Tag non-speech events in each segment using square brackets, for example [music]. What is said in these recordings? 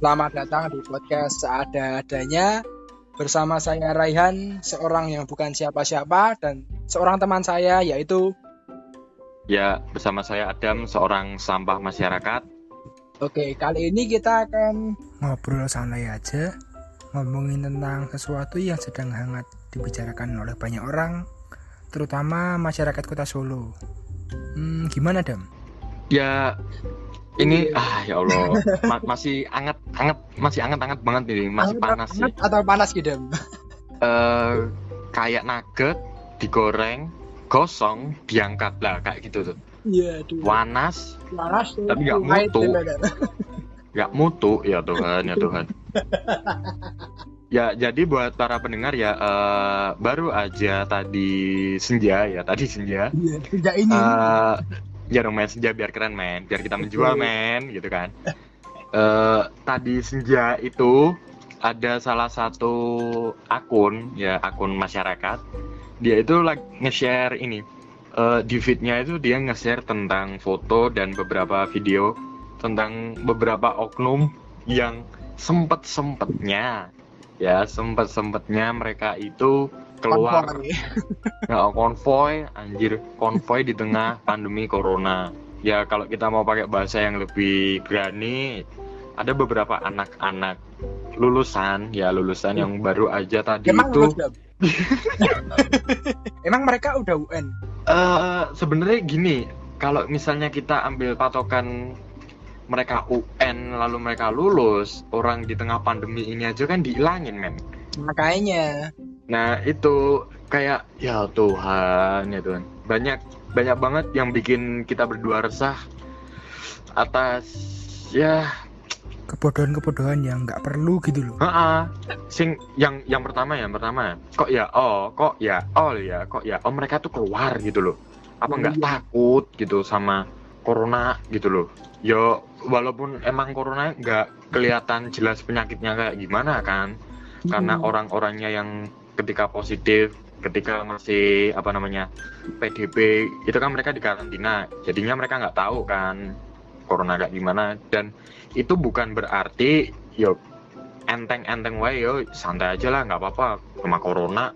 Selamat datang di podcast Seada-adanya bersama saya Raihan, seorang yang bukan siapa-siapa dan seorang teman saya yaitu Ya, bersama saya Adam, seorang sampah masyarakat. Oke, kali ini kita akan ngobrol santai aja ngomongin tentang sesuatu yang sedang hangat dibicarakan oleh banyak orang, terutama masyarakat kota Solo. Hmm, gimana Dam? Ya, ini ah ya Allah, ma- masih anget, anget, masih anget-anget banget ini, masih Hangat- panas sih. hangat atau panas gitu? [laughs] Eh, kayak nugget digoreng, gosong, diangkat lah kayak gitu tuh. Iya, aduh. Panas, Panas tuh. Tapi nggak mutu. [laughs] nggak mutu ya Tuhan, ya Tuhan. [laughs] Ya, jadi buat para pendengar ya, eh, baru aja tadi senja ya, tadi senja. Iya, tidak ini. Eh, ya dong men senja biar keren men biar kita menjual men gitu kan Eh tadi senja itu ada salah satu akun ya akun masyarakat dia itu lagi nge-share ini Eh di feednya itu dia nge-share tentang foto dan beberapa video tentang beberapa oknum yang sempet sempetnya ya sempet sempetnya mereka itu keluar Konvoy. Ya, konvoy, anjir, konvoy di tengah pandemi corona. Ya, kalau kita mau pakai bahasa yang lebih berani, ada beberapa anak-anak lulusan, ya lulusan yang baru aja tadi Emang itu. lulus? [laughs] Emang mereka udah UN? eh sebenarnya gini, kalau misalnya kita ambil patokan mereka UN lalu mereka lulus, orang di tengah pandemi ini aja kan dihilangin, men. Makanya. Nah itu kayak ya Tuhan ya Tuhan banyak banyak banget yang bikin kita berdua resah atas ya Kebodohan-kebodohan yang nggak perlu gitu loh. ha sing yang yang pertama ya yang pertama kok ya oh kok ya oh ya kok ya oh mereka tuh keluar gitu loh apa nggak Iya. takut gitu sama corona gitu loh yo walaupun emang corona nggak kelihatan jelas penyakitnya kayak gimana kan karena Hmm. orang-orangnya yang ketika positif ketika masih apa namanya PDB itu kan mereka di karantina jadinya mereka nggak tahu kan corona kayak gimana. Dan itu bukan berarti yo enteng-enteng wae yo santai aja lah nggak apa-apa. Sama corona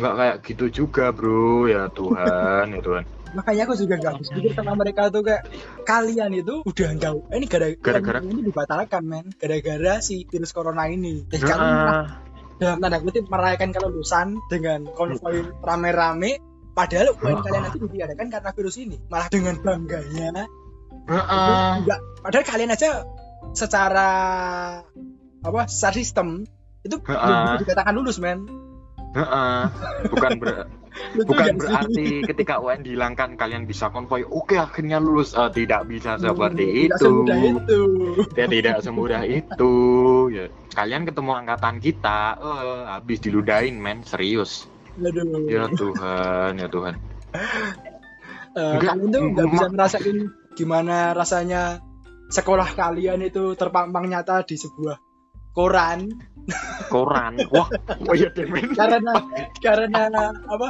nggak kayak gitu juga bro. Ya Tuhan ya Tuhan. Makanya aku juga gak habis pikir sama mereka tuh kayak kalian itu udah nggak ini gara-gara ini dibatalkan men. Gara-gara si virus corona ini. Kalian Nah, dalam tanda kutip merayakan kelulusan dengan konvoy rame-rame padahal UN kalian nanti diadakan karena virus ini. Malah dengan bangganya. Enggak padahal kalian aja secara apa secara sistem itu belum bisa dikatakan lulus men Heeh. bukan ber- [laughs] bukan berarti ketika UN dihilangkan kalian bisa konvoy. Oke akhirnya lulus. Eh, tidak bisa seperti Tidak itu. semudah itu. Ya tidak semudah itu. Ya kalian ketemu angkatan kita. Eh habis diludahin men. Serius. Aduh. ya Tuhan ya Tuhan. Enggak, kalian tuh nggak bisa ngerasain gimana rasanya sekolah kalian itu terpampang nyata di sebuah koran. Koran. Wah oh iya deh men karena karena apa?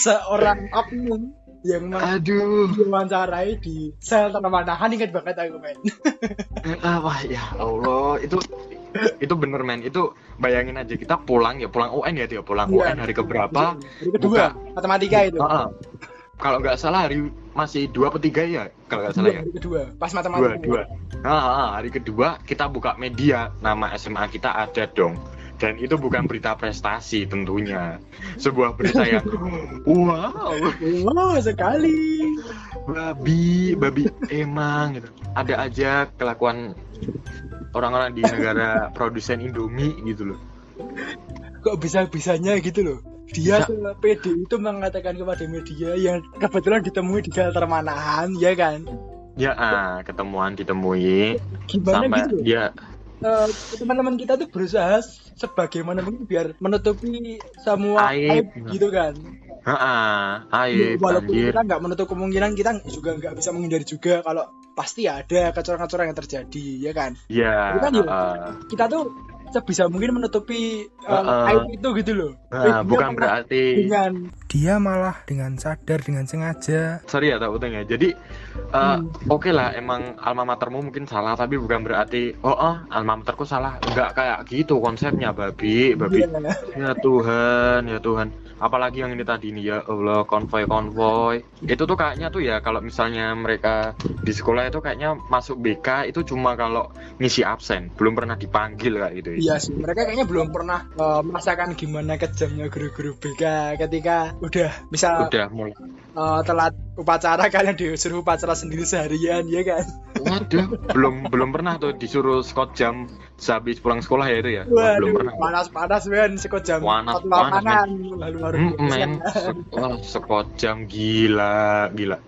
Seorang oknum yang aduh. diwawancarai di sel permanahan ingat banget aku men. Ah, wah ya Allah. Itu itu bener men. Itu bayangin aja kita pulang ya pulang UN ya dia pulang Iya. UN hari keberapa? Hari kedua matematika itu. Heeh. Kalau nggak salah hari masih dua atau tiga ya kalau nggak salah Iya, ya. hari kedua. Pas dua matematika dua. Ah, ah, hari kedua kita buka media nama SMA kita ada dong. Dan itu bukan berita prestasi tentunya. Sebuah berita yang [laughs] wow. Wow sekali. Babi babi emang gitu. Ada aja kelakuan orang-orang di negara produsen Indomie gitu loh. Kok bisa bisanya gitu loh dia Bisa. PD itu mengatakan kepada media yang kebetulan ditemui di jalan termanahan ya kan ya ah ketemuan ditemui gimana sampai gitu dia Eh, teman-teman kita tuh berusaha sebagaimana mungkin biar menutupi semua Aib. aib gitu kan ah aib walaupun anjir kita nggak menutup kemungkinan kita juga nggak bisa menghindari juga kalau pasti ada kecurangan-kecurangan yang terjadi ya kan ya Itu kan ya. ah, kita tuh sebisa mungkin menutupi uh, uh, aib itu gitu loh. Nah, bukan berarti dengan dia malah dengan sadar dengan sengaja. Sorry ya tak utang ya. Jadi uh, hmm. oke okay lah emang alma matermu mungkin salah tapi bukan berarti oh oh alma materku salah. Enggak kayak gitu konsepnya babi, babi. Yeah. Ya Tuhan, ya Tuhan apalagi yang ini tadi nih ya Allah konvoy konvoy itu tuh kayaknya tuh ya kalau misalnya mereka di sekolah itu kayaknya masuk BK itu cuma kalau ngisi absen belum pernah dipanggil kayak gitu ya. iya sih mereka kayaknya belum pernah uh, merasakan gimana kejamnya guru-guru BK ketika udah misal udah mulai uh, telat upacara kalian disuruh upacara sendiri seharian ya kan? Waduh. Belum belum pernah tuh disuruh skot jam sehabis pulang sekolah ya itu ya? Waduh, belum pernah. panas panas men sekot jam. Panas panas lalu baru mm, men. Wah sekot jam gila gila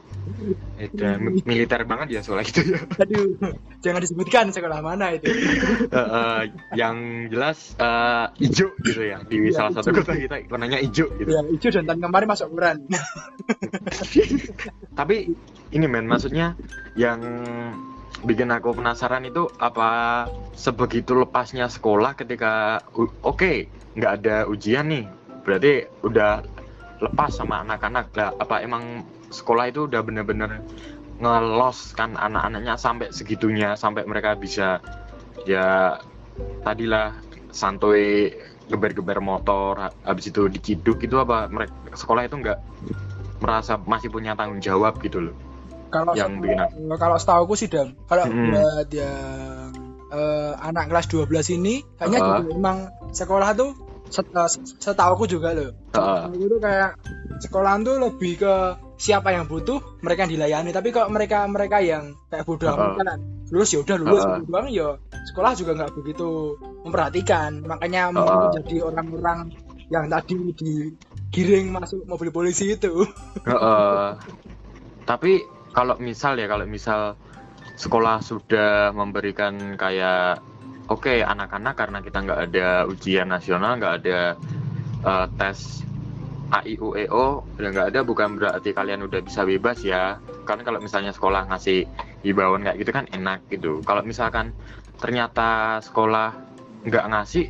itu militer banget ya soal itu ya. [laughs] Aduh, jangan disebutkan sekolah mana itu. uh, uh, yang jelas uh, hijau gitu ya di ya, salah ijo. satu kota kita warnanya hijau gitu. Ya, hijau dan tahun kemarin masuk ukuran. [laughs] Tapi ini men maksudnya yang bikin aku penasaran itu apa sebegitu lepasnya sekolah ketika oke okay, nggak ada ujian nih berarti udah lepas sama anak-anak lah apa emang sekolah itu udah bener-bener ngelos kan anak-anaknya sampai segitunya sampai mereka bisa ya tadilah santuy geber-geber motor habis itu diciduk itu apa mereka sekolah itu nggak merasa masih punya tanggung jawab gitu loh kalau yang bikin kalau setahu aku sih dam kalau hmm. buat yang uh, anak kelas 12 ini kayaknya uh. juga memang sekolah tuh uh, setahu aku juga loh uh. itu kayak sekolah tuh lebih ke siapa yang butuh mereka yang dilayani tapi kalau mereka mereka yang kayak bodoh uh. kan lulus ya udah lulus uh. doang ya sekolah juga nggak begitu memperhatikan makanya uh. jadi orang-orang yang tadi digiring masuk mobil polisi itu [laughs] uh. tapi kalau misal ya kalau misal sekolah sudah memberikan kayak oke okay, anak-anak karena kita nggak ada ujian nasional nggak ada uh, tes AIUEO udah nggak ada bukan berarti kalian udah bisa bebas ya. Kan kalau misalnya sekolah ngasih himbauan kayak gitu kan enak gitu. Kalau misalkan ternyata sekolah nggak ngasih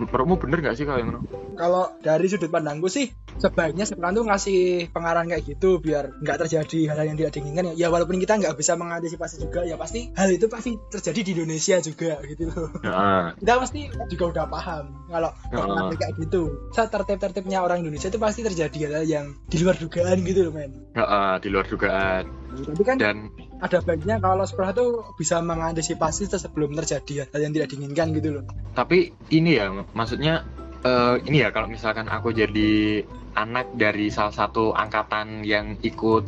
menurutmu bener gak sih kalau kalau dari sudut pandangku sih sebaiknya sekolah tuh ngasih pengarahan kayak gitu biar nggak terjadi hal-hal yang tidak diinginkan ya. ya walaupun kita nggak bisa mengantisipasi juga ya pasti hal itu pasti terjadi di Indonesia juga gitu loh ya. kita pasti juga udah paham kalau ya. kayak gitu saat tertib-tertibnya orang Indonesia itu pasti terjadi hal, -hal yang di luar dugaan gitu loh men ya, di luar dugaan tapi kan dan ada baiknya kalau sekolah tuh bisa mengantisipasi sebelum terjadi hal yang tidak diinginkan gitu loh. Tapi ini ya, maksudnya uh, ini ya kalau misalkan aku jadi anak dari salah satu angkatan yang ikut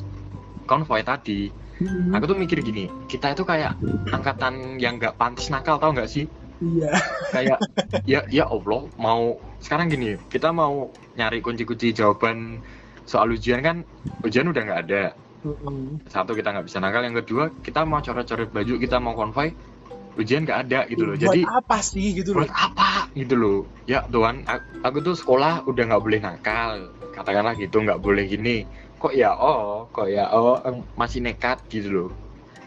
konvoy tadi, hmm. aku tuh mikir gini, kita itu kayak angkatan yang nggak pantas nakal tau nggak sih? Iya. Kayak [laughs] ya ya Allah mau sekarang gini, kita mau nyari kunci-kunci jawaban soal ujian kan ujian udah nggak ada Mm-hmm. Satu kita nggak bisa nakal, yang kedua kita mau coret-coret baju, kita mau konvoy, ujian nggak ada gitu loh. Buat Jadi apa sih gitu loh? Buat apa gitu loh? Ya Tuhan, aku tuh sekolah udah nggak boleh nakal, katakanlah gitu nggak boleh gini. Kok ya oh, kok ya oh masih nekat gitu loh.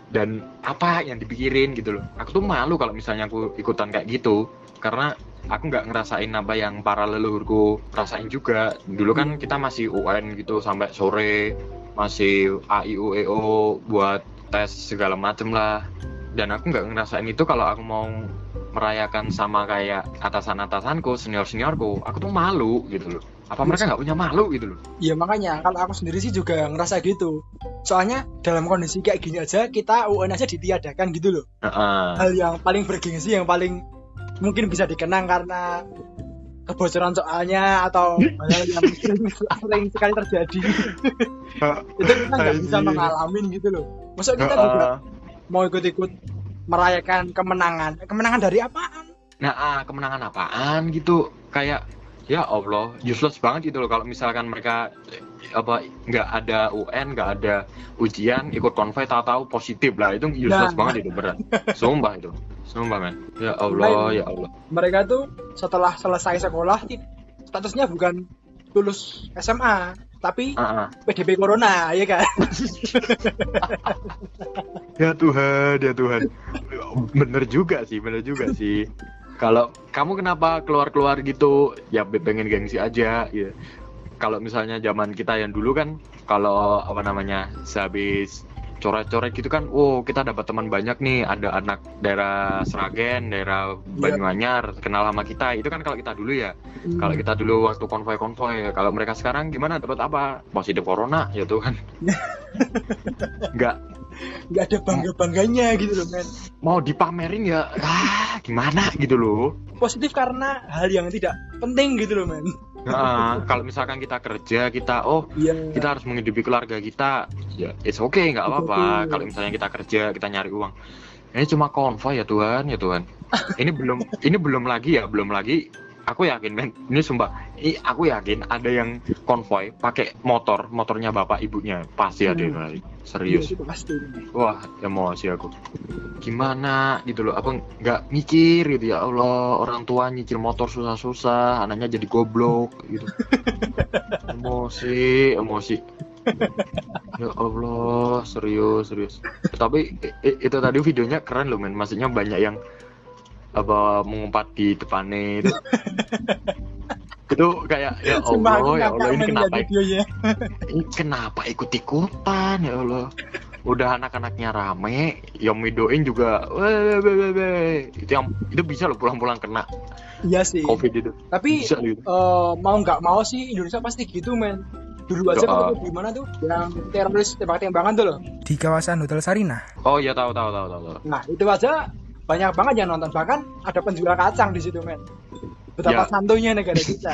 Dan apa yang dipikirin gitu loh? Aku tuh malu kalau misalnya aku ikutan kayak gitu, karena aku nggak ngerasain apa yang para leluhurku rasain juga. Dulu kan kita masih UN gitu sampai sore masih AIUEO buat tes segala macem lah dan aku nggak ngerasain itu kalau aku mau merayakan sama kayak atasan-atasanku senior-seniorku aku tuh malu gitu loh. Apa mereka nggak punya malu gitu loh? Iya makanya kalau aku sendiri sih juga ngerasa gitu. Soalnya dalam kondisi kayak gini aja kita UN aja ditiadakan gitu loh. Uh -uh. hal yang paling bergengsi yang paling mungkin bisa dikenang karena kebocoran soalnya atau [laughs] hal yang sering sekali terjadi. [laughs] Itu kita nggak bisa mengalami gitu loh. Maksud kita juga mau ikut-ikut merayakan kemenangan. Kemenangan dari apaan? Nah ah, kemenangan apaan gitu? Kayak ya Allah useless banget gitu loh. Kalau misalkan mereka apa nggak ada UN nggak ada ujian ikut konvoy tahu-tahu positif lah. Itu useless nah. banget itu berat. [laughs] Sumpah itu. Sumpah men. Ya Allah ya Allah. Mereka tuh setelah selesai sekolah statusnya bukan lulus SMA tapi uh -uh. PDP Corona ya kan? [laughs] Ya Tuhan ya Tuhan. Bener juga sih bener juga sih. Kalau kamu kenapa keluar-keluar gitu? Ya pengen gengsi aja ya. Kalau misalnya zaman kita yang dulu kan kalau apa namanya sehabis coret-coret gitu kan, oh kita dapat teman banyak nih, ada anak daerah Sragen, daerah iya. Banyuanyar, kenal sama kita. Itu kan kalau kita dulu ya. Hmm. Kalau kita dulu waktu konvoy-konvoy, kalau mereka sekarang gimana dapat apa? Positif corona ya tuh kan. [laughs] Enggak nggak ada bangga bangganya gitu loh men mau dipamerin ya ah gimana gitu loh positif karena hal yang tidak penting gitu loh men Nah, kalau misalkan kita kerja, kita oh yeah. kita harus menghidupi keluarga kita, ya it's okay nggak apa-apa. Kalau misalnya kita kerja, kita nyari uang. Ini cuma konvoy ya Tuhan, ya Tuhan. Ini belum ini belum lagi ya, belum lagi aku yakin men ini sumpah ini aku yakin ada yang konvoy pakai motor motornya bapak ibunya. Pasti ada hmm. yang serius. Ya, pasti. wah emosi aku. Gimana gitu loh apa nggak mikir gitu ya Allah orang tua nyicil motor susah-susah anaknya jadi goblok gitu. [laughs] Emosi emosi. Ya Allah serius serius. Tapi itu tadi videonya keren loh men. Maksudnya banyak yang apa mengumpat di depannya itu. [laughs] Itu kayak ya Allah ya Allah ini kenapa ini kenapa ikut ikutan ya Allah. Udah anak-anaknya rame yang midoin juga weh, weh, weh, weh. itu yang itu bisa loh pulang-pulang kena iya sih. Covid itu. Tapi bisa, gitu. uh, mau nggak mau sih Indonesia pasti gitu men. Dulu aja uh, di mana tuh? Yang teroris tembak-tembakan tuh loh. Di kawasan Hotel Sarina oh iya tahu tahu tahu tahu. Nah itu aja banyak banget yang nonton. Bahkan ada penjual kacang di situ men. Betapa ya. santunya negara [laughs] kita.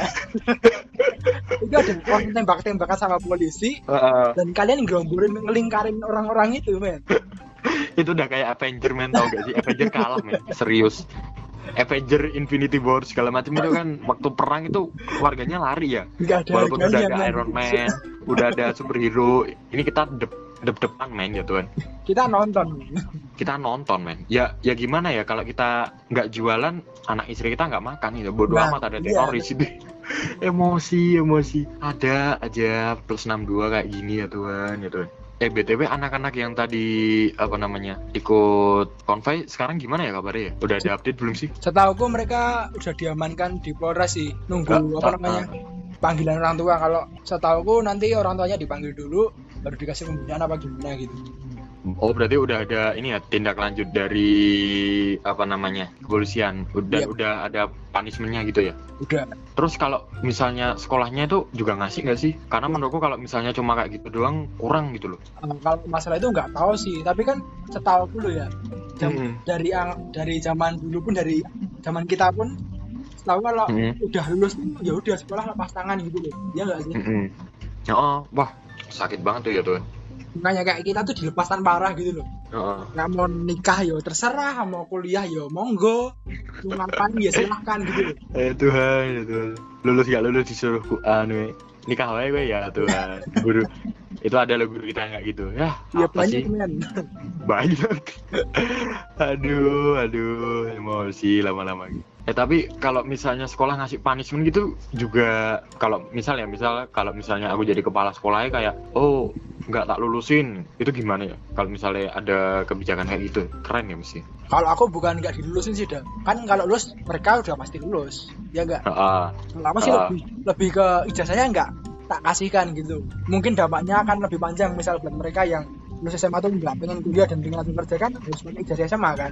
Itu ada orang tembak-tembakan sama polisi uh, uh. dan kalian geromborin ngelingkarin orang-orang itu men. [laughs] Itu udah kayak Avenger men. Tau gak sih? Avenger kalah men. Serius. Avenger Infinity War segala macam itu kan waktu perang itu warganya lari ya. Gak ada walaupun udah ada Iron Man udah ada superhero ini kita dep-depan main ya tuan kita nonton kita nonton men. Ya ya gimana ya kalau kita nggak jualan anak istri kita nggak makan gitu. Bodoh nah, amat ada iya. teroris itu [laughs] emosi emosi. Ada aja plus 62 kayak gini ya tuan ya tuan eh btw anak-anak yang tadi apa namanya ikut konvoy sekarang gimana ya kabarnya ya? Udah ada update belum sih? Setahu gue mereka udah diamankan di Polres sih. Nunggu apa namanya panggilan orang tua. Kalau setahu gue nanti orang tuanya dipanggil dulu baru dikasih kemudian apa gimana gitu Oh berarti udah ada ini ya tindak lanjut dari apa namanya kepolisian udah ya. udah ada punishmentnya gitu ya? Udah. Terus kalau misalnya sekolahnya itu juga ngasih nggak sih? Karena menurutku kalau misalnya cuma kayak gitu doang kurang gitu loh. Um, kalau masalah itu nggak tahu sih, tapi kan setahu dulu ya jam, hmm. dari dari zaman dulu pun dari zaman kita pun tahu kalau hmm. udah lulus ya udah sekolah lepas tangan gitu loh, ya nggak sih? Hmm. Oh, wah sakit banget tuh ya tuh makanya kayak kita tuh dilepaskan parah gitu loh. Uh. nggak mau nikah yo ya terserah mau kuliah yo ya monggo. Mau ngapain ya silahkan gitu loh. Eh Tuhan ya Tuhan. Lulus gak lulus disuruh anu nikah wae gue ya Tuhan. Guru itu ada lo guru kita nggak gitu. Ya ya banyak men banyak. [laughs] Aduh aduh emosi lama-lama gitu Eh tapi kalau misalnya sekolah ngasih punishment gitu juga kalau misalnya misal kalau misalnya aku jadi kepala sekolahnya kayak oh nggak tak lulusin. Itu gimana ya? Kalau misalnya ada kebijakan kayak gitu keren ya mesti. Kalau aku bukan nggak dilulusin sih dah kan kalau lulus mereka udah pasti lulus ya enggak uh, lama sih uh, lebih lebih ke ijazahnya nggak tak kasihkan gitu. Mungkin dampaknya akan lebih panjang misal buat mereka yang lulus SMA tuh nggak pengen kuliah dan pengen langsung kerja kan harus punya ijazah SMA kan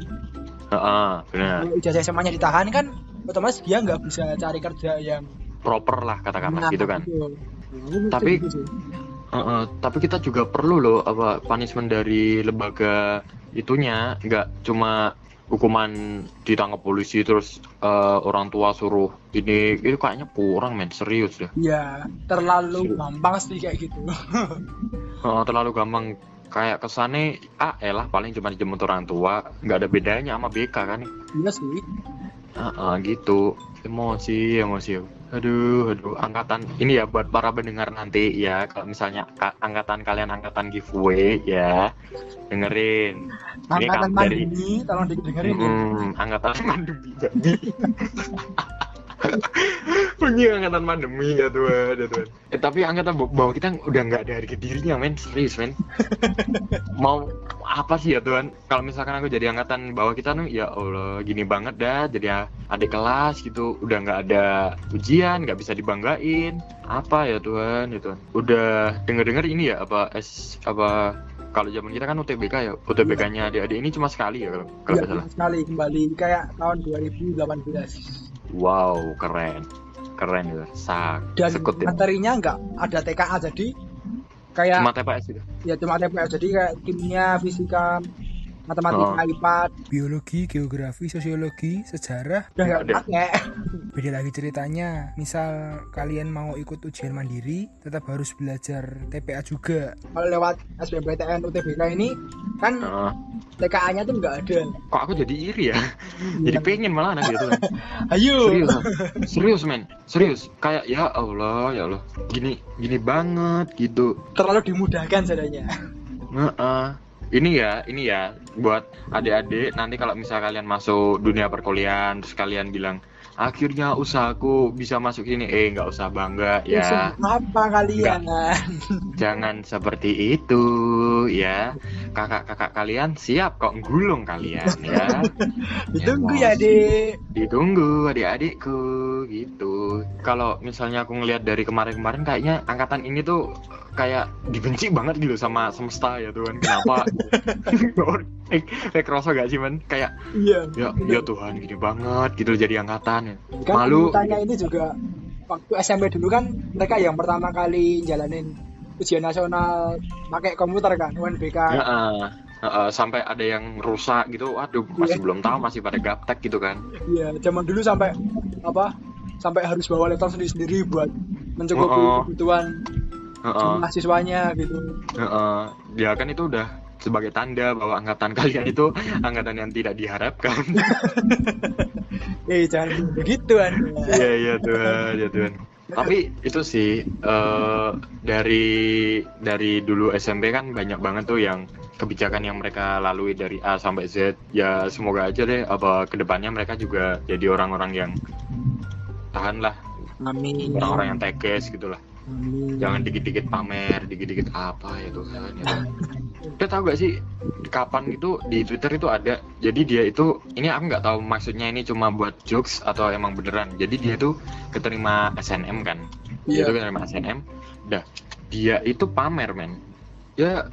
Uh, benar. Ijazah SMA-nya ditahan kan, otomatis dia nggak bisa cari kerja yang proper lah katakanlah nah, gitu kan. Nah, tapi uh, uh, tapi kita juga perlu loh apa punishment dari lembaga itunya, nggak cuma hukuman ditangkap polisi terus uh, orang tua suruh ini itu kayaknya kurang men serius deh. Iya, terlalu serius. gampang sih kayak gitu. [laughs] uh, terlalu gampang kayak kesane ah elah paling cuma dijemput orang tua nggak ada bedanya sama BK kan? Iya sih. Uh, uh, gitu. Emosi emosi. Aduh aduh angkatan ini ya buat para pendengar nanti ya kalau misalnya angkatan kalian angkatan giveaway ya dengerin. Angkatan ini dari tolong dengerin hmm, angkatan mandumi [laughs] [laughs] punya angkatan pandemi ya Tuhan ya Tuhan eh, tapi angkatan bawah kita udah nggak ada harga dirinya men. Serius men. [laughs] Mau apa sih ya Tuhan kalau misalkan aku jadi angkatan bawah kita nih ya Allah gini banget dah. Jadi adik kelas gitu udah nggak ada ujian nggak bisa dibanggain. Apa ya Tuhan ya Tuhan udah denger dengar ini ya apa es apa kalau zaman kita kan UTBK ya UTBK-nya adik-adik ini cuma sekali ya kalau kalau nggak salah. sekali kembali kayak tahun 2018 wow keren. Keren gitu sak dan sekut ya. materinya nggak ada TKA jadi kayak cuma TPS gitu ya cuma TPA jadi kayak kimia fisika matematika Oh. IPA biologi, geografi, sosiologi, sejarah. udah nggak Nggak ada. pakai Beda lagi ceritanya. Misal kalian mau ikut ujian mandiri, tetap harus belajar TPA juga. kalau lewat SBMPTN UTBK ini kan Heeh. TKA-nya tuh nggak ada kok aku jadi iri ya Iya. jadi pengen malah anak gitu [laughs] ayo serius serius men serius kayak ya Allah ya Allah gini gini banget gitu terlalu dimudahkan sebenarnya Heeh. Ini ya ini ya buat adik-adik nanti kalau misal kalian masuk dunia perkuliahan terus kalian bilang akhirnya usahaku bisa masuk sini. Eh nggak usah bangga ya. Apa kalian? Jangan seperti itu ya. Kakak-kakak kalian siap kok gulung kalian ya. [laughs] Ditunggu ya dek ditunggu adik-adikku gitu. Kalau misalnya aku ngelihat dari kemarin-kemarin kayaknya angkatan ini tuh kayak dibenci banget gitu sama semesta ya Tuhan. Kenapa? [laughs] Kayak kayak kerasa gak sih men? Kayak iya. ya ya Tuhan gini banget gitu jadi angkatan. Ya kan malu. tanya ini juga waktu SMP dulu kan mereka yang pertama kali jalanin ujian nasional pakai komputer kan UNBK ya, eh, eh, sampai ada yang rusak gitu waduh masih Iya. belum tahu masih pada gaptek gitu kan iya zaman dulu sampai apa sampai harus bawa laptop sendiri sendiri buat mencukupi Oh, oh. kebutuhan Heeh. mahasiswanya gitu Heeh. ya kan itu udah sebagai tanda bahwa angkatan [laughs] kalian itu angkatan yang tidak diharapkan [laughs] eh jangan begitu anda Iya iya Tuhan, ya Tuhan. Tapi itu sih eh, dari dari dulu SMP kan banyak banget tuh yang kebijakan yang mereka lalui dari A sampai Z. Ya semoga aja deh apa ke depannya mereka juga jadi orang-orang yang tahan lah, amin orang-orang yang tegas gitu lah. Amin. Jangan dikit-dikit pamer, dikit-dikit apa ya Tuhan. Ya Tuhan. [laughs] Kita tahu gak sih kapan itu di Twitter itu ada. Jadi dia itu ini aku nggak tahu maksudnya ini cuma buat jokes atau emang beneran. Jadi dia tuh keterima SNM kan. Dia Iya. tuh keterima SNM. Dah dia itu pamer men. Ya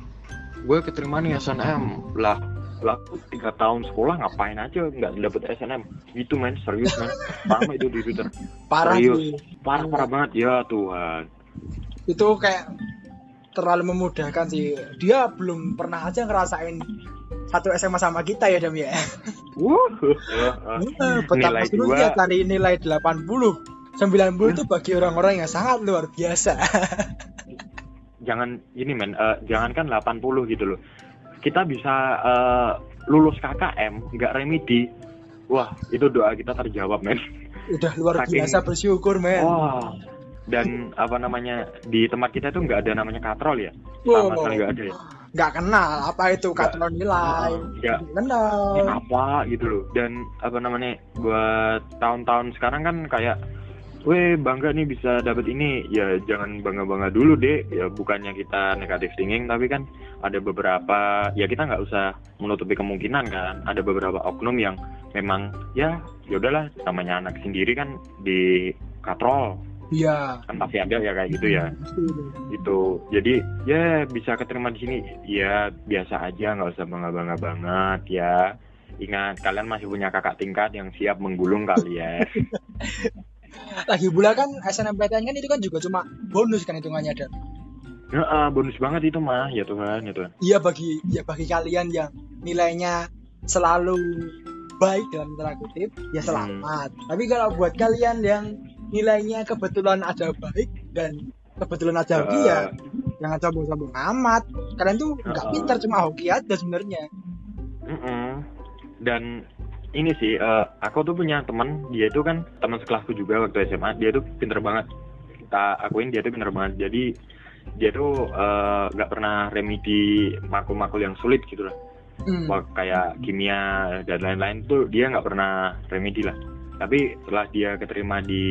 gue keterima nih SNM lah lah tiga tahun sekolah ngapain aja nggak dapet SNM gitu men serius men [laughs] Rame itu di Twitter parah Serius. sih parah parah banget ya Tuhan itu kayak terlalu memudahkan sih. Dia belum pernah aja ngerasain satu SMA sama kita ya Dam ya. Wuh. betapa Nilai dulu dua. dia cari nilai 80 90 itu bagi orang-orang yang sangat luar biasa. Jangan ini men eh, jangankan 80 gitu loh. Kita bisa eh, lulus KKM nggak remedi. Wah itu doa kita terjawab men. Udah luar Saking- biasa bersyukur men. Wah dan apa namanya di tempat kita itu nggak ada namanya katrol ya? Wow. sama sekali nggak ada ya? Nggak kenal apa itu katron nilai. Nggak nggak kenal ini apa gitu loh. Dan apa namanya buat tahun-tahun sekarang kan kayak Weh bangga nih bisa dapat ini. Ya jangan bangga bangga dulu deh ya bukannya kita negatif thinking tapi kan ada beberapa ya kita nggak usah menutupi kemungkinan kan. Ada beberapa oknum yang memang ya ya udahlah namanya anak sendiri kan di katrol iya. Kan pasti ada ya kayak gitu ya. Gitu jadi ya bisa keterima di sini. Ya biasa aja nggak usah bangga bangga banget ya. Ingat kalian masih punya kakak tingkat yang siap menggulung kalian [laughs] lagi pula kan SNMPTN kan itu kan juga cuma bonus kan hitungannya dan Heeh, bonus banget itu mah. Ya Tuhan ya Tuhan. Iya bagi ya bagi kalian yang nilainya selalu baik dalam tanda kutip ya selamat. Tapi kalau buat kalian yang nilainya kebetulan ada baik dan kebetulan ada hoki ya. Jangan sombong-sombong amat. Kalian tuh nggak Heeh. pintar cuma hoki aja sebenarnya. Mm-mm. dan ini sih eh, aku tuh punya teman dia itu kan teman sekelasku juga waktu SMA dia tuh pinter banget. Kita akuin dia tuh pinter banget. Jadi dia tuh eh, nggak pernah remedi makul-makul yang sulit gitu lah. Hmm. Wah, kayak kimia dan lain-lain tuh dia nggak pernah remedi lah tapi setelah dia keterima di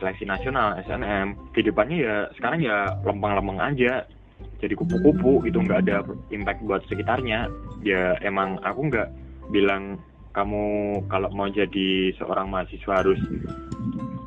seleksi nasional SNM kehidupannya ya sekarang ya lempeng-lempeng aja. Jadi kupu-kupu gitu nggak ada impact buat sekitarnya. Ya emang aku nggak bilang kamu kalau mau jadi seorang mahasiswa harus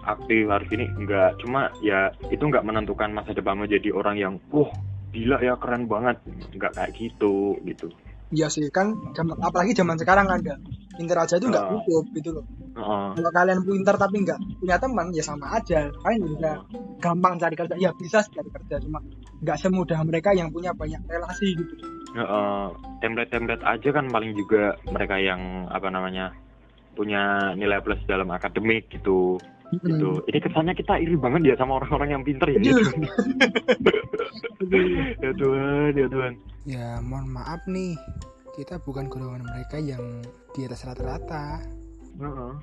aktif harus ini enggak cuma ya itu nggak menentukan masa depanmu jadi orang yang wah gila ya keren banget. Nggak kayak gitu gitu. Iya sih kan apalagi zaman sekarang ada pinter aja itu nggak uh, cukup gitu loh. Uh, Kalau kalian pinter tapi nggak punya teman ya sama aja. Kalian bisa gampang cari kerja. Ya bisa cari kerja cuma nggak semudah mereka yang punya banyak relasi gitu. Uh, template-template aja kan paling juga mereka yang apa namanya punya nilai plus dalam akademik gitu. Hmm. gitu. Ini kesannya kita iri banget ya sama orang-orang yang pinter ya. Gitu. [laughs] ya Tuhan, ya Tuhan. Ya mohon maaf nih, kita bukan golongan mereka yang di atas rata-rata. Uh -uh.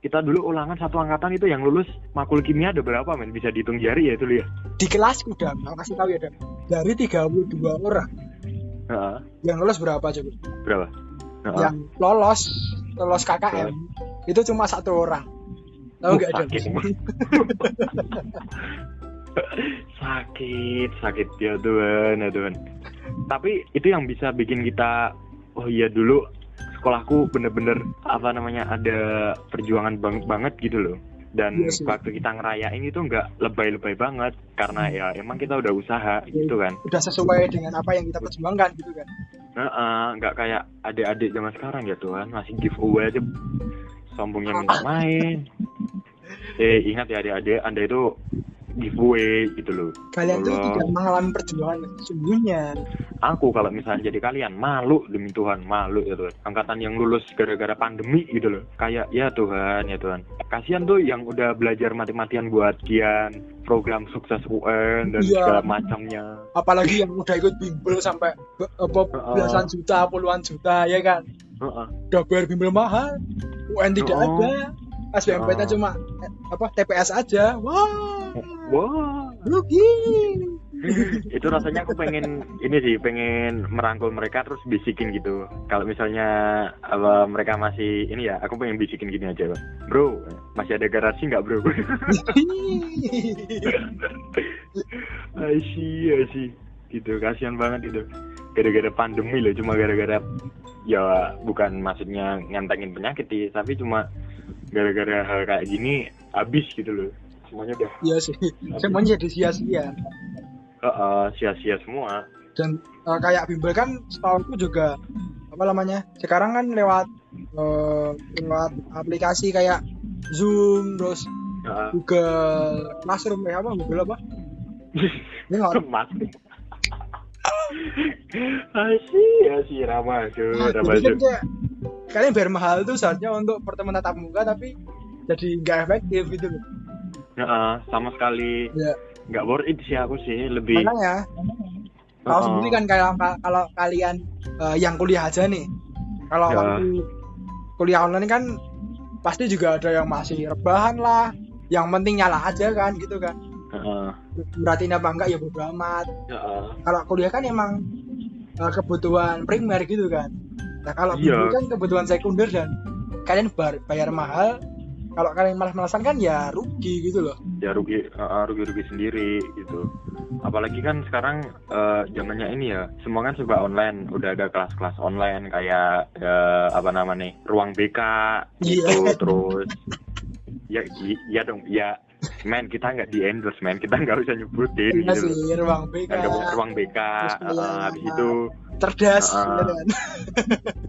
Kita dulu ulangan satu angkatan itu yang lulus makul kimia ada berapa men? Bisa dihitung jari ya itu ya? Di kelas udah, mau kasih tahu ya Dan. Dari 32 orang. Uh -huh. Yang lulus berapa coba? Berapa? Uh -huh. Yang lolos, lolos KKM, uh -huh. itu cuma satu orang. Tahu nggak uh, [laughs] sakit sakit ya Tuhan ya Tuhan tapi itu yang bisa bikin kita oh iya dulu sekolahku bener-bener apa namanya ada perjuangan bang banget gitu loh. Dan yes, iya waktu kita ngerayain itu nggak lebay-lebay banget karena hmm. ya emang kita udah usaha ya, gitu kan. Udah sesuai dengan apa yang kita perjuangkan gitu kan. Nah nggak uh, kayak adik-adik zaman sekarang ya Tuhan. Masih giveaway aja sombongnya [laughs] minta main eh ingat ya adik-adik anda itu giveaway gitu loh. Kalian tuh tidak mengalami perjuangan sesungguhnya. Aku kalau misalnya jadi kalian malu demi Tuhan malu ya Tuhan. Angkatan yang lulus gara-gara pandemi gitu loh. Kayak ya Tuhan ya Tuhan. Kasihan tuh yang udah belajar mati-matian buat kian program sukses UN dan iya. segala macamnya. Apalagi yang udah ikut bimbel sampai apa belasan juta, puluhan juta ya kan. Uh -uh. Udah bayar bimbel mahal, UN tidak uh -uh. ada. SBMPT-nya uh. cuma eh, apa TPS aja. Wah. Wah. Rugi. [laughs] itu rasanya aku pengen ini sih pengen merangkul mereka terus bisikin gitu kalau misalnya apa mereka masih ini ya aku pengen bisikin gini aja bro masih ada garasi nggak bro [laughs] I see I see gitu kasihan banget itu gara-gara pandemi loh cuma gara-gara ya bukan maksudnya ngantengin penyakit sih tapi cuma gara-gara hal kayak gini habis gitu loh. Semuanya udah iya sih. [laughs] semuanya jadi sia-sia. Uh, uh, sia-sia semua. Dan uh, kayak bimbel kan setahu juga apa namanya sekarang kan lewat uh, lewat aplikasi kayak Zoom terus uh. Google Classroom ya apa Google apa? [laughs] Ini nggak? Asyik, [laughs] asyik ramah, kan kalian bayar mahal tuh seharusnya untuk pertemuan tatap muka tapi jadi nggak efektif gitu loh. Uh, sama sekali. Ya. nggak worth it sih aku sih lebih makanya kalau uh, sendiri kan kalau kalau kalian uh, yang kuliah aja nih. Kalau ya. waktu kuliah online kan pasti juga ada yang masih rebahan lah. Yang penting nyala aja kan gitu kan. Uh, berarti apa enggak ya bodo amat. Uh, kalau kuliah kan emang uh, kebutuhan primer gitu kan nah kalau iya. kan kebutuhan sekunder dan kalian bayar mahal kalau kalian malas-malasan kan ya rugi gitu loh ya rugi uh, rugi rugi sendiri gitu apalagi kan sekarang uh, zamannya ini ya semua kan serba online udah ada kelas-kelas online kayak uh, apa namanya ruang BK gitu yeah. terus ya iya dong ya men kita nggak di endorse men. Kita nggak usah nyebutin iya gitu. sih ruang BK ruang BK uh, habis itu cerdas uh,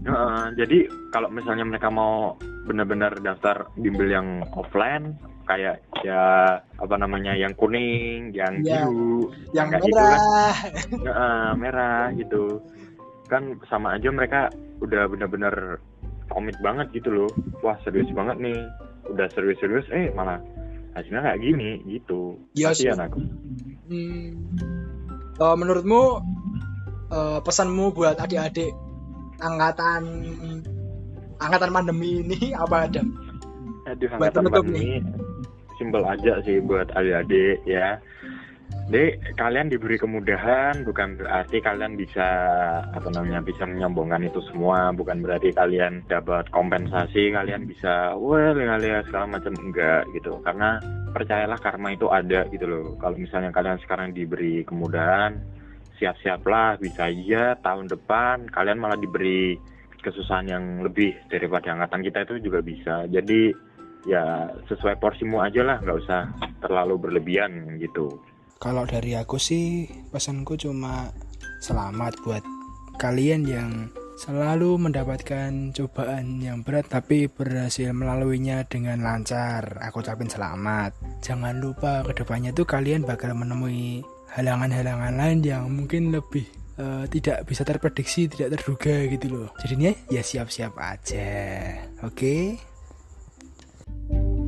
uh, [laughs] jadi kalau misalnya mereka mau benar-benar daftar bimbel yang offline kayak ya apa namanya yang kuning yang ya, biru yang merah gitu kan. uh, merah gitu. Kan sama aja mereka udah benar-benar komit banget gitu loh. Wah serius banget nih. Udah serius-serius eh malah hasilnya kayak gini gitu ya sih aku hmm. uh, menurutmu uh, pesanmu buat adik-adik angkatan angkatan pandemi ini [laughs] apa ada? Aduh, angkatan pandemi nih. simpel aja sih buat adik-adik ya. Jadi kalian diberi kemudahan bukan berarti kalian bisa apa namanya bisa menyombongkan itu semua, bukan berarti kalian dapat kompensasi, kalian bisa well kalian segala macam enggak gitu. Karena percayalah karma itu ada gitu loh. Kalau misalnya kalian sekarang diberi kemudahan, siap-siaplah bisa aja tahun depan kalian malah diberi kesusahan yang lebih daripada angkatan kita itu juga bisa. Jadi ya sesuai porsimu aja lah, nggak usah terlalu berlebihan gitu. Kalau dari aku sih pesanku cuma selamat buat kalian yang selalu mendapatkan cobaan yang berat tapi berhasil melaluinya dengan lancar. Aku ucapin selamat. Jangan lupa ke depannya tuh kalian bakal menemui halangan-halangan lain yang mungkin lebih uh, tidak bisa terprediksi, tidak terduga gitu loh. Jadinya ya siap-siap aja. Oke. Okay?